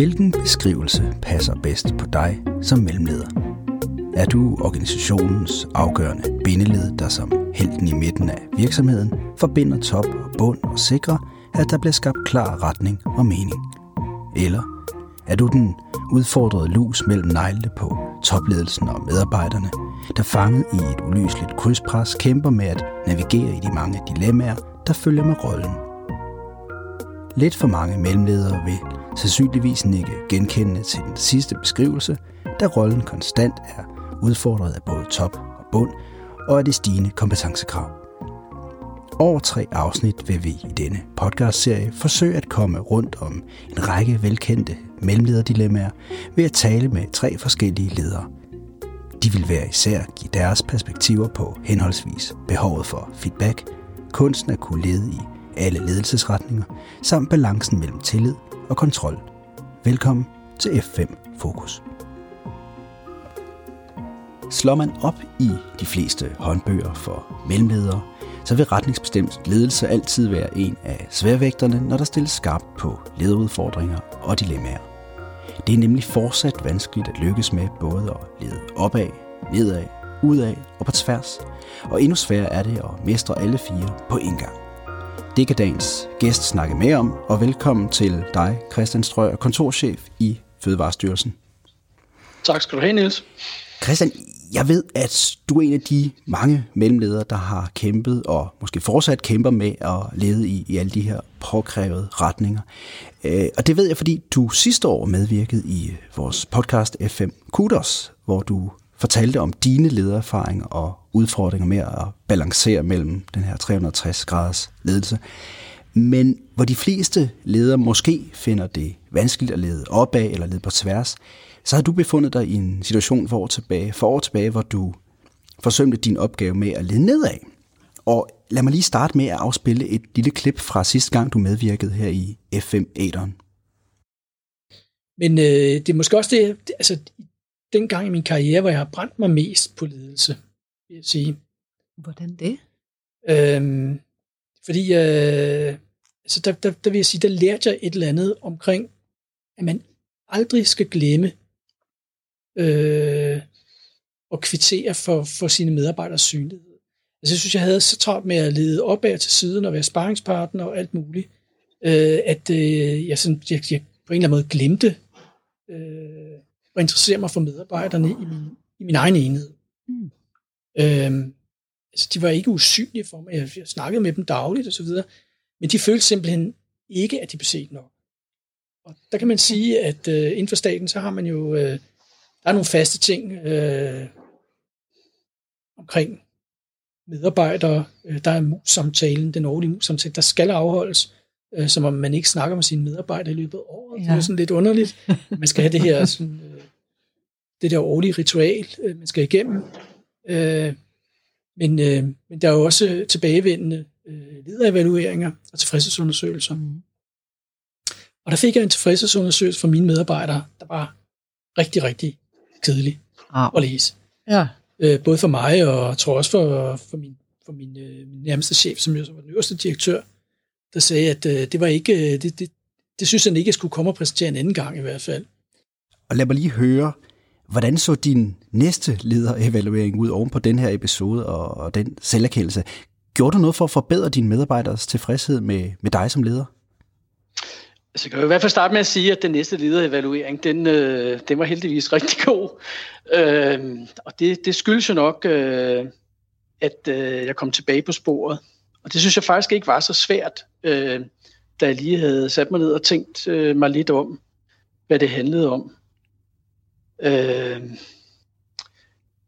Hvilken beskrivelse passer bedst på dig som mellemleder? Er du organisationens afgørende bindeled, der som helten i midten af virksomheden forbinder top og bund og sikrer, at der bliver skabt klar retning og mening? Eller er du den udfordrede lus mellem neglene på topledelsen og medarbejderne, der fanget i et uløseligt krydspres kæmper med at navigere i de mange dilemmaer, der følger med rollen? Lidt for mange mellemledere vil sandsynligvis nikke genkendende til den sidste beskrivelse, da rollen konstant er udfordret af både top og bund og af de stigende kompetencekrav. Over tre afsnit vil vi i denne podcastserie forsøge at komme rundt om en række velkendte mellemlederdilemmaer ved at tale med tre forskellige ledere. De vil hver især give deres perspektiver på henholdsvis behovet for feedback, kunsten at kunne lede i alle ledelsesretninger, samt balancen mellem tillid og kontrol. Velkommen til F5 Fokus. Slår man op i de fleste håndbøger for mellemledere, så vil retningsbestemt ledelse altid være en af sværvægterne, når der stilles skarpt på lederudfordringer og dilemmaer. Det er nemlig fortsat vanskeligt at lykkes med både at lede opad, nedad, udad og på tværs, og endnu sværere er det at mestre alle fire på en gang. Det kan dagens gæst snakke mere om, og velkommen til dig, Christian Strøger, kontorchef i Fødevarestyrelsen. Tak skal du have, Niels. Christian, jeg ved, at du er en af de mange mellemledere, der har kæmpet og måske fortsat kæmper med at lede i, i alle de her påkrævede retninger. Øh, og det ved jeg, fordi du sidste år medvirkede i vores podcast F5 Kudos, hvor du fortalte om dine ledererfaringer og udfordringer med at balancere mellem den her 360 graders ledelse. Men hvor de fleste ledere måske finder det vanskeligt at lede opad eller lede på tværs, så har du befundet dig i en situation for år tilbage, for år tilbage, hvor du forsømte din opgave med at lede nedad. Og lad mig lige starte med at afspille et lille klip fra sidste gang, du medvirkede her i F5 Men øh, det er måske også det, altså den gang i min karriere, hvor jeg har brændt mig mest på ledelse, vil jeg sige. Hvordan det? Øhm, fordi, øh, altså der, der, der vil jeg sige, der lærte jeg et eller andet omkring, at man aldrig skal glemme øh, at kvittere for, for sine medarbejderes synlighed. Altså, jeg synes, jeg havde så travlt med at lede opad til siden og være sparringspartner og alt muligt, øh, at øh, jeg, sådan, jeg, jeg på en eller anden måde glemte øh, at interessere mig for medarbejderne i min, i min egen enhed. Mm. Øh, altså, de var ikke usynlige for mig. Jeg, jeg snakkede med dem dagligt og så videre, men de følte simpelthen ikke, at de blev set nok. Og der kan man sige, at øh, inden for staten, så har man jo, øh, der er nogle faste ting øh, omkring medarbejdere. Øh, der er mus-samtalen, den årlige mus-samtale, der skal afholdes, øh, som om man ikke snakker med sine medarbejdere i løbet af året. Ja. Det er sådan lidt underligt. Man skal have det her sådan, øh, det der årlige ritual, øh, man skal igennem. Øh, men, øh, men der er jo også tilbagevendende øh, lederevalueringer og tilfredshedsundersøgelser. Mm. Og der fik jeg en tilfredshedsundersøgelse fra mine medarbejdere, der var rigtig, rigtig kedelig ah. at læse. Ja. Øh, både for mig, og jeg tror også for, for, min, for min, øh, min nærmeste chef, som jo var den øverste direktør, der sagde, at øh, det var ikke, øh, det, det, det synes han ikke, jeg skulle komme og præsentere en anden gang i hvert fald. Og lad mig lige høre, hvordan så din næste lederevaluering ud oven på den her episode og, og den selverkendelse? Gjorde du noget for at forbedre dine medarbejderes tilfredshed med, med dig som leder? Så kan jeg i hvert fald starte med at sige, at den næste lederevaluering, den, øh, den var heldigvis rigtig god. Øh, og det, det skyldes jo nok, øh, at øh, jeg kom tilbage på sporet. Og det synes jeg faktisk ikke var så svært, øh, da jeg lige havde sat mig ned og tænkt øh, mig lidt om, hvad det handlede om. Øh,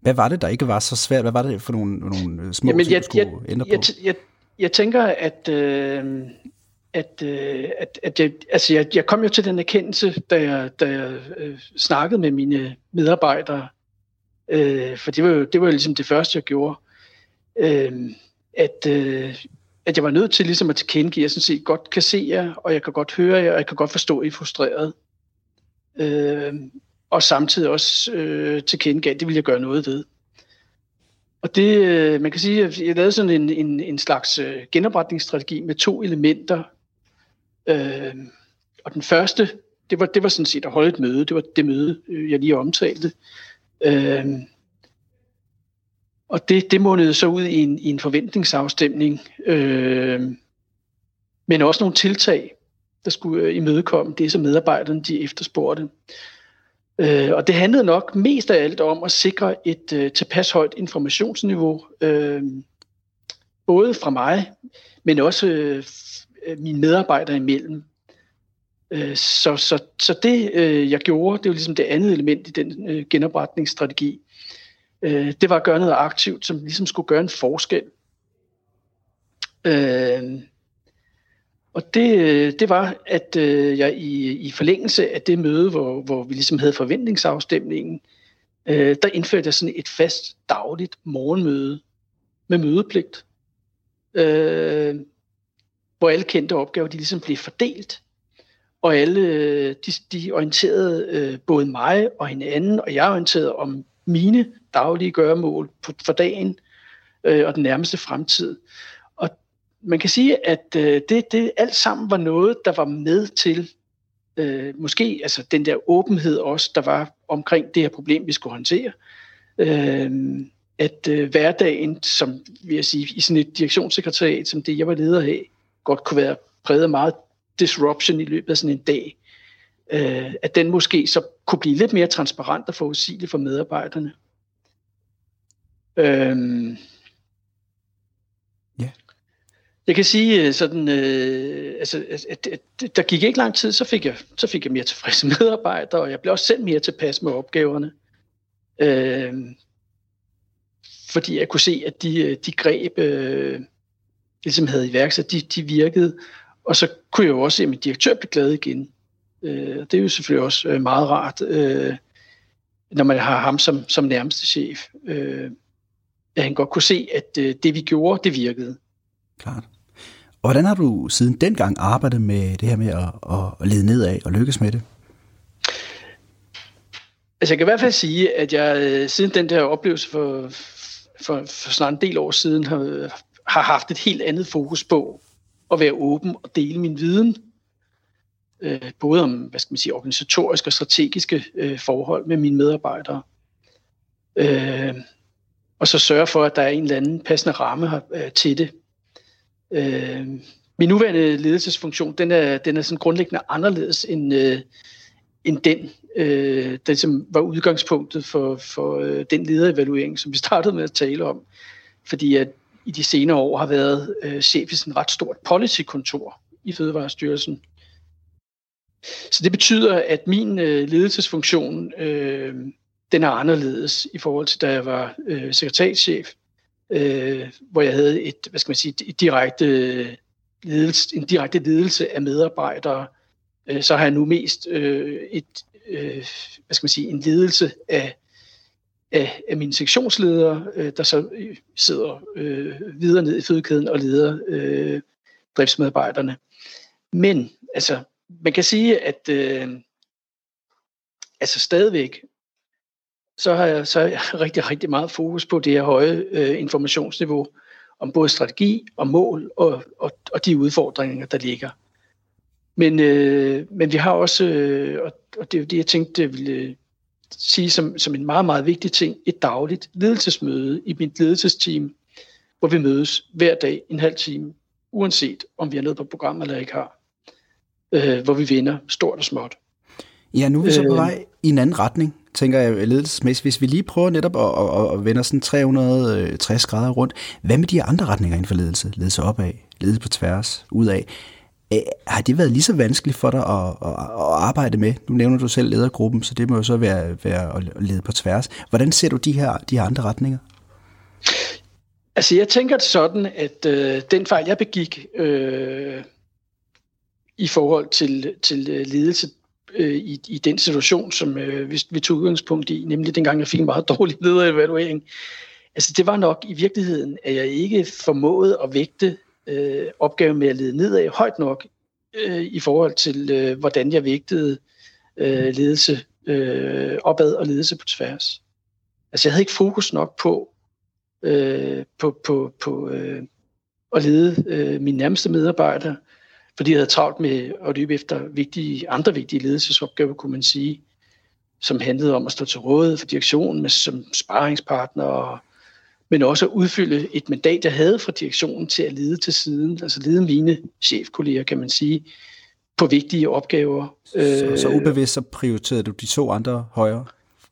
hvad var det, der ikke var så svært? Hvad var det for nogle, nogle små jamen, ting, jeg, du skulle jeg, ændre på? Jeg, jeg, jeg tænker, at... Øh, at, øh, at, at jeg, altså jeg, jeg kom jo til den erkendelse, da jeg, da jeg øh, snakkede med mine medarbejdere, øh, for det var jo det var jo ligesom det første, jeg gjorde, øh, at, øh, at jeg var nødt til ligesom at tilkendegive, at jeg sådan set godt kan se jer, og jeg kan godt høre jer, og jeg kan godt forstå, at I er frustreret. Øh, og samtidig også øh, tilkendegav, at det ville jeg gøre noget ved. Og det, øh, man kan sige, at jeg lavede sådan en, en, en slags øh, genopretningsstrategi med to elementer, Øh, og den første, det var, det var sådan set at holde et møde. Det var det møde, øh, jeg lige omtalte. Øh, og det, det mundede så ud i en, i en forventningsafstemning, øh, men også nogle tiltag, der skulle øh, imødekomme det, som medarbejderne de efterspurgte. Øh, og det handlede nok mest af alt om at sikre et øh, tilpas højt informationsniveau, øh, både fra mig, men også øh, mine medarbejdere imellem. Øh, så, så, så det, øh, jeg gjorde, det var ligesom det andet element i den øh, genopretningsstrategi. Øh, det var at gøre noget aktivt, som ligesom skulle gøre en forskel. Øh, og det, øh, det var, at øh, jeg i, i forlængelse af det møde, hvor, hvor vi ligesom havde forventningsafstemningen, øh, der indførte jeg sådan et fast dagligt morgenmøde med mødepligt, øh, hvor alle kendte opgaver de ligesom blev fordelt, og alle øh, de, de orienterede øh, både mig og hinanden, og jeg orienterede om mine daglige gøremål på, for dagen øh, og den nærmeste fremtid man kan sige, at øh, det, det alt sammen var noget, der var med til øh, måske altså den der åbenhed også, der var omkring det her problem, vi skulle håndtere. Øh, at øh, hverdagen, som vil jeg sige, i sådan et direktionssekretariat, som det jeg var leder af, godt kunne være præget af meget disruption i løbet af sådan en dag. Øh, at den måske så kunne blive lidt mere transparent og forudsigelig for medarbejderne. Øh, jeg kan sige øh, sådan, øh, altså, at, at, at der gik ikke lang tid, så fik jeg, så fik jeg mere tilfredse medarbejdere, og jeg blev også selv mere tilpas med opgaverne. Øh, fordi jeg kunne se, at de, øh, de greb, øh, ligesom havde iværksat, de, de virkede. Og så kunne jeg jo også se, at min direktør blev glad igen. Øh, det er jo selvfølgelig også øh, meget rart, øh, når man har ham som, som nærmeste chef. Øh, at han godt kunne se, at øh, det vi gjorde, det virkede. Klart. Og hvordan har du siden dengang arbejdet med det her med at, at lede nedad og lykkes med det? Altså jeg kan i hvert fald sige, at jeg øh, siden den der oplevelse for, for, for snart en del år siden har, har haft et helt andet fokus på at være åben og dele min viden. Øh, både om hvad skal man sige, organisatoriske og strategiske øh, forhold med mine medarbejdere. Øh, og så sørge for, at der er en eller anden passende ramme øh, til det. Øh, min nuværende ledelsesfunktion, den er, den er sådan grundlæggende anderledes end, øh, end den, øh, der ligesom var udgangspunktet for, for øh, den lederevaluering, som vi startede med at tale om. Fordi at i de senere år har været øh, chef i sådan et ret stort policykontor i Fødevarestyrelsen. Så det betyder, at min øh, ledelsesfunktion, øh, den er anderledes i forhold til, da jeg var øh, sekretærchef øh, hvor jeg havde et, hvad skal man sige, et direkte ledelse, en direkte ledelse af medarbejdere, øh, så har jeg nu mest øh, et, øh, hvad skal man sige, en ledelse af, af, af mine sektionsledere, øh, der så øh, sidder øh, videre ned i fødekæden og leder øh, driftsmedarbejderne. Men altså, man kan sige, at øh, altså stadigvæk så har jeg, så har jeg rigtig, rigtig meget fokus på det her høje øh, informationsniveau om både strategi og mål og, og, og de udfordringer, der ligger. Men, øh, men vi har også, øh, og det er jo det, jeg tænkte, jeg ville øh, sige som, som en meget, meget vigtig ting, et dagligt ledelsesmøde i mit ledelsesteam, hvor vi mødes hver dag en halv time, uanset om vi er noget på program eller ikke har, øh, hvor vi vinder stort og småt. Ja, nu er vi så på øh, vej i en anden retning tænker jeg ledelsesmæssigt, hvis vi lige prøver netop at, at, at vende sådan 360 øh, grader rundt, hvad med de andre retninger inden for ledelse? Ledelse opad, ledelse på tværs, udad. Har det været lige så vanskeligt for dig at, at, at arbejde med? Nu nævner du selv ledergruppen, så det må jo så være, være at lede på tværs. Hvordan ser du de her, de her andre retninger? Altså jeg tænker det sådan, at øh, den fejl, jeg begik øh, i forhold til, til øh, ledelse, øh, i, i den situation, som øh, vi, vi tog udgangspunkt i, nemlig dengang jeg fik en meget dårlig lederevaluering. Altså det var nok i virkeligheden, at jeg ikke formåede at vægte øh, opgaven med at lede nedad højt nok øh, i forhold til, øh, hvordan jeg vægtede øh, ledelse øh, opad og ledelse på tværs. Altså jeg havde ikke fokus nok på, øh, på, på, på øh, at lede øh, mine nærmeste medarbejdere, fordi jeg havde travlt med at løbe efter vigtige, andre vigtige ledelsesopgaver, kunne man sige, som handlede om at stå til rådighed for direktionen med, som sparringspartner, og, men også at udfylde et mandat, jeg havde fra direktionen til at lede til siden, altså lede mine chefkolleger, kan man sige, på vigtige opgaver. Så, så ubevidst så prioriterede du de to andre højere?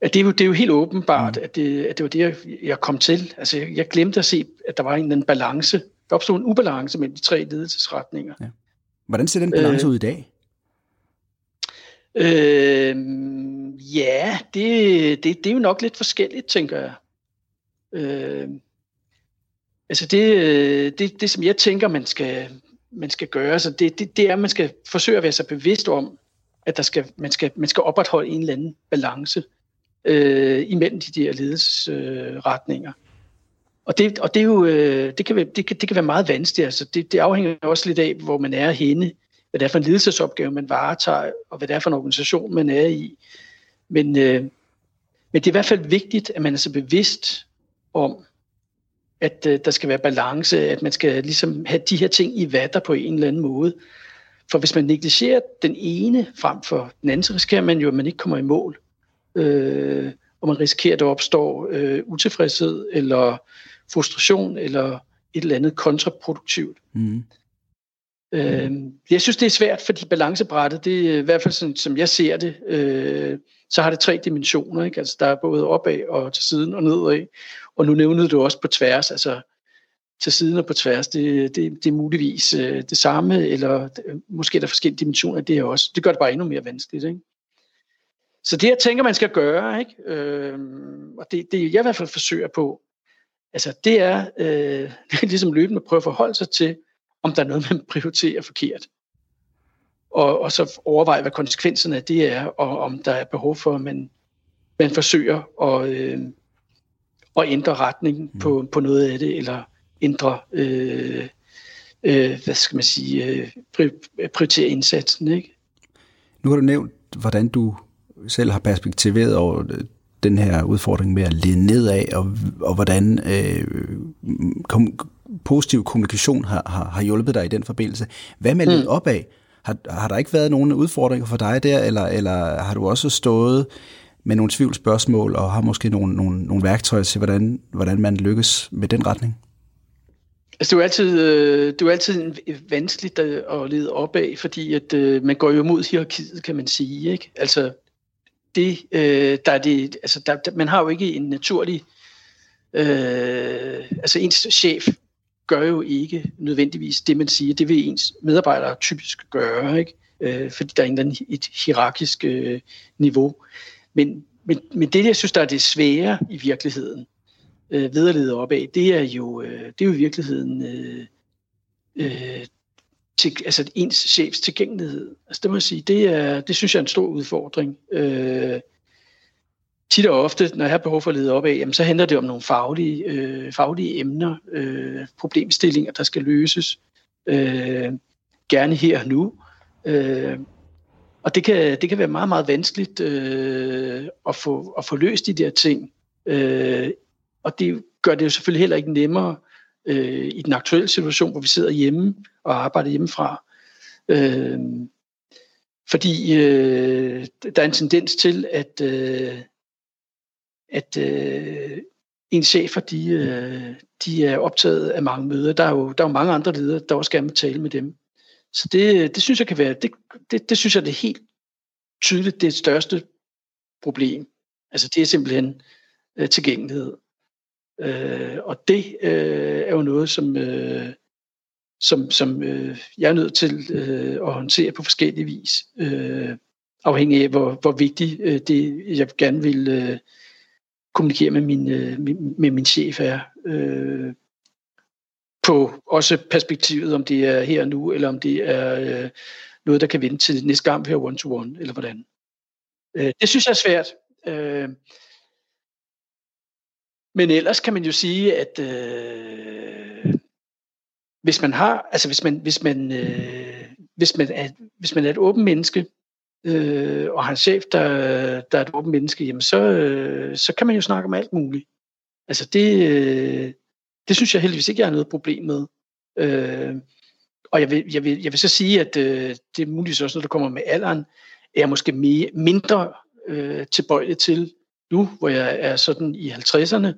At det, er jo, det er jo helt åbenbart, mm. at, det, at det var det, jeg, jeg kom til. Altså, jeg, jeg glemte at se, at der var en eller anden balance. Der opstod en ubalance mellem de tre ledelsesretninger. Ja. Hvordan ser den balance øh, ud i dag? Øh, ja, det, det, det er jo nok lidt forskelligt, tænker jeg. Øh, altså det, det, det, som jeg tænker, man skal, man skal gøre, så det, det, det er, at man skal forsøge at være så bevidst om, at der skal, man, skal, man skal opretholde en eller anden balance øh, imellem de der ledelsesretninger. Øh, og det, og det, er jo, øh, det, kan være, det, kan, det kan være meget vanskeligt. Altså det, det afhænger også lidt af, hvor man er henne, hvad det er for en ledelsesopgave, man varetager, og hvad det er for en organisation, man er i. Men, øh, men det er i hvert fald vigtigt, at man er så bevidst om, at øh, der skal være balance, at man skal ligesom have de her ting i vatter på en eller anden måde. For hvis man negligerer den ene frem for den anden, så risikerer man jo, at man ikke kommer i mål. Øh, og man risikerer, at der opstår øh, utilfredshed eller frustration eller et eller andet kontraproduktivt. Mm. Øh, jeg synes, det er svært, fordi balancebrættet, det er i hvert fald sådan, som jeg ser det, øh, så har det tre dimensioner. Ikke? Altså, der er både opad og til siden og nedad. Og nu nævnede du også på tværs, altså til siden og på tværs, det, det, det er muligvis øh, det samme, eller måske er der forskellige dimensioner af det også. Det gør det bare endnu mere vanskeligt. Ikke? Så det, jeg tænker, man skal gøre, ikke? Øh, og det, det jeg i hvert fald forsøger på, altså det er, øh, ligesom løbende at prøve at forholde sig til, om der er noget, man prioriterer forkert. Og, og så overveje, hvad konsekvenserne af det er, og om der er behov for, at man, man forsøger at, øh, at ændre retningen mm. på, på noget af det, eller ændre, øh, øh, hvad skal man sige, øh, prioritere indsatsen. Ikke? Nu har du nævnt, hvordan du selv har perspektiveret over den her udfordring med at lede nedad, og, og hvordan øh, kom, positiv kommunikation har, har, har hjulpet dig i den forbindelse. Hvad med lidt mm. opad? Har, har der ikke været nogen udfordringer for dig der, eller, eller har du også stået med nogle tvivlsspørgsmål, og har måske nogle, nogle, nogle værktøjer til, hvordan, hvordan man lykkes med den retning? Altså, det er jo altid, øh, det er jo altid vanskeligt at lede opad, fordi at, øh, man går jo mod hierarkiet, kan man sige. Ikke? Altså, det, øh, der er det, altså der, der, man har jo ikke en naturlig, øh, altså ens chef gør jo ikke nødvendigvis det, man siger. Det vil ens medarbejdere typisk gøre, ikke? Øh, fordi der er en et hierarkisk øh, niveau. Men, men, men det, jeg synes, der er det svære i virkeligheden, øh, ved at lede opad, det er jo, øh, det er jo i virkeligheden øh, øh, til, altså ens chefs tilgængelighed. Altså det må jeg sige, det, er, det synes jeg er en stor udfordring. Øh, tit og ofte, når jeg har behov for at lede op af, jamen, så handler det om nogle faglige, øh, faglige emner, øh, problemstillinger, der skal løses. Øh, gerne her og nu. Øh, og det kan, det kan være meget, meget vanskeligt øh, at, få, at få løst de der ting. Øh, og det gør det jo selvfølgelig heller ikke nemmere øh, i den aktuelle situation, hvor vi sidder hjemme og arbejder hjemmefra. Øh, fordi øh, der er en tendens til, at, øh, at øh, en chefer, de, øh, de er optaget af mange møder. Der er jo, der er jo mange andre ledere, der også gerne vil tale med dem. Så det, det synes jeg kan være, det, det, det synes jeg det er helt tydeligt, det er det største problem. Altså det er simpelthen øh, tilgængelighed. Øh, og det øh, er jo noget, som, øh, som, som øh, jeg er nødt til øh, at håndtere på forskellige vis, øh, afhængig af, hvor, hvor vigtigt øh, det, jeg gerne vil øh, kommunikere med min, øh, med min chef er. Øh, på også perspektivet, om det er her og nu, eller om det er øh, noget, der kan vente til næste gang, vi har one-to-one, eller hvordan. Øh, det synes jeg er svært. Øh, men ellers kan man jo sige, at øh, hvis man har, altså hvis man, hvis man, øh, hvis man, er, hvis man er et åbent menneske, øh, og har en chef, der, der er et åbent menneske, jamen så, øh, så kan man jo snakke om alt muligt. Altså det, øh, det synes jeg heldigvis ikke, jeg har noget problem med. Øh, og jeg vil, jeg, vil, jeg vil så sige, at øh, det er muligvis også noget, der kommer med alderen, er jeg måske mere, mindre øh, tilbøjelig til nu, hvor jeg er sådan i 50'erne,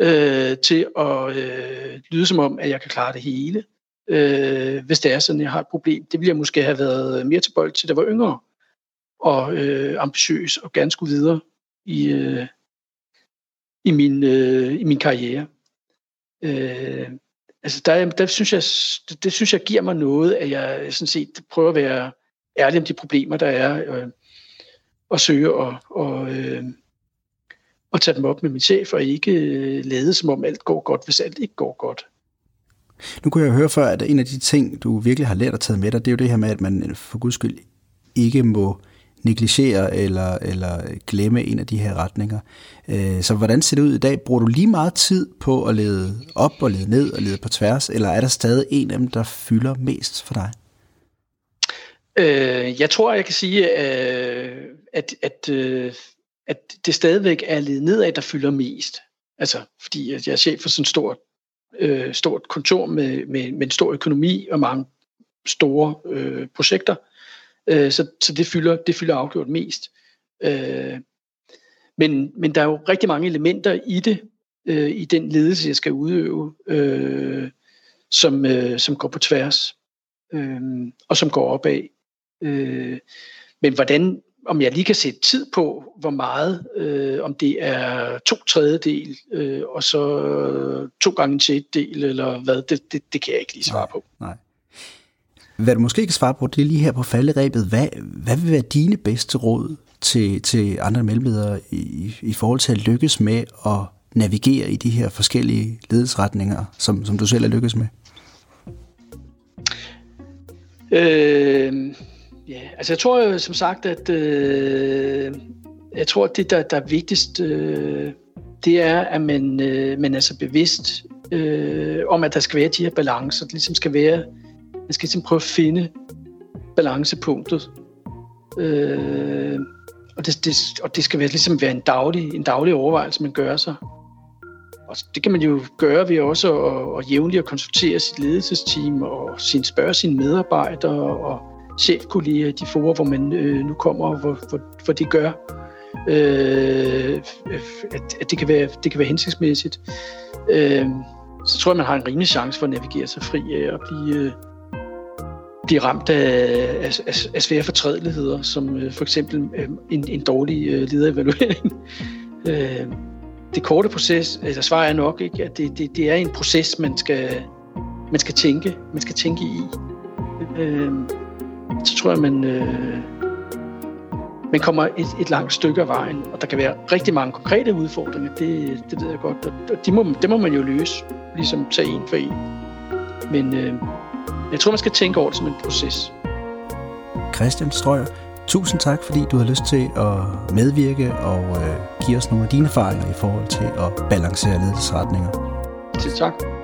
øh, til at øh, lyde som om, at jeg kan klare det hele, øh, hvis det er sådan, jeg har et problem. Det ville jeg måske have været mere tilbøjelig til, da jeg var yngre, og øh, ambitiøs, og gerne skulle videre i, øh, i, min, øh, i min karriere. Øh, altså der, der synes jeg, det, det synes jeg giver mig noget, at jeg sådan set prøver at være ærlig om de problemer, der er, øh, og søge og, og, øh, og tage dem op med min chef, og ikke øh, lade som om alt går godt, hvis alt ikke går godt. Nu kunne jeg høre før, at en af de ting, du virkelig har lært at tage med dig, det er jo det her med, at man for guds skyld ikke må negligere eller, eller glemme en af de her retninger. Øh, så hvordan ser det ud i dag? Bruger du lige meget tid på at lede op og lede ned og lede på tværs, eller er der stadig en af dem, der fylder mest for dig? Øh, jeg tror, jeg kan sige, øh, at, at, at det stadigvæk er ledet nedad, der fylder mest. Altså, fordi jeg er chef for sådan et stort, øh, stort kontor med, med, med en stor økonomi og mange store øh, projekter. Øh, så så det, fylder, det fylder afgjort mest. Øh, men, men der er jo rigtig mange elementer i det, øh, i den ledelse, jeg skal udøve, øh, som, øh, som går på tværs, øh, og som går opad. Øh, men hvordan, om jeg lige kan sætte tid på, hvor meget, øh, om det er to tredjedel, øh, og så to gange en tredjedel, eller hvad, det, det, det kan jeg ikke lige svare nej, på. Nej. Hvad du måske ikke kan svare på, det er lige her på falderæbet. Hvad, hvad vil være dine bedste råd til, til andre mellemledere i, i forhold til at lykkes med at navigere i de her forskellige ledelsesretninger, som, som du selv er lykkes med? Øh, ja, altså jeg tror som sagt, at øh, jeg tror, at det, der, der er vigtigst, øh, det er, at man, øh, man er så bevidst øh, om, at der skal være de her balancer. Det ligesom skal være man skal ligesom prøve at finde balancepunktet. Øh, og, det, det, og det skal være, ligesom være en daglig, en daglig overvejelse, man gør sig. Og det kan man jo gøre ved også at, at jævnligt at konsultere sit ledelsesteam og sin, spørge sine medarbejdere og chefkolleger øh, i de forer, hvor man øh, nu kommer, og hvor, hvor, hvor det gør, øh, at, at det, kan være, det kan være hensigtsmæssigt. Øh, så tror jeg, man har en rimelig chance for at navigere sig fri af at blive, øh, blive ramt af, af, af, af svære fortrædeligheder, som øh, for eksempel øh, en, en dårlig øh, lederevaluering. øh, det korte proces, altså svar er nok ikke, at det, det, det er en proces, man skal, man skal tænke, man skal tænke i. Øh, så tror jeg, man, øh, man kommer et, et langt stykke af vejen, og der kan være rigtig mange konkrete udfordringer, det, det ved jeg godt, og de må, det må man jo løse, ligesom tage en for en. Men øh, jeg tror, man skal tænke over det som en proces. Christian Strøger, tusind tak, fordi du har lyst til at medvirke og øh, give os nogle af dine erfaringer i forhold til at balancere ledelsesretninger. Til tak.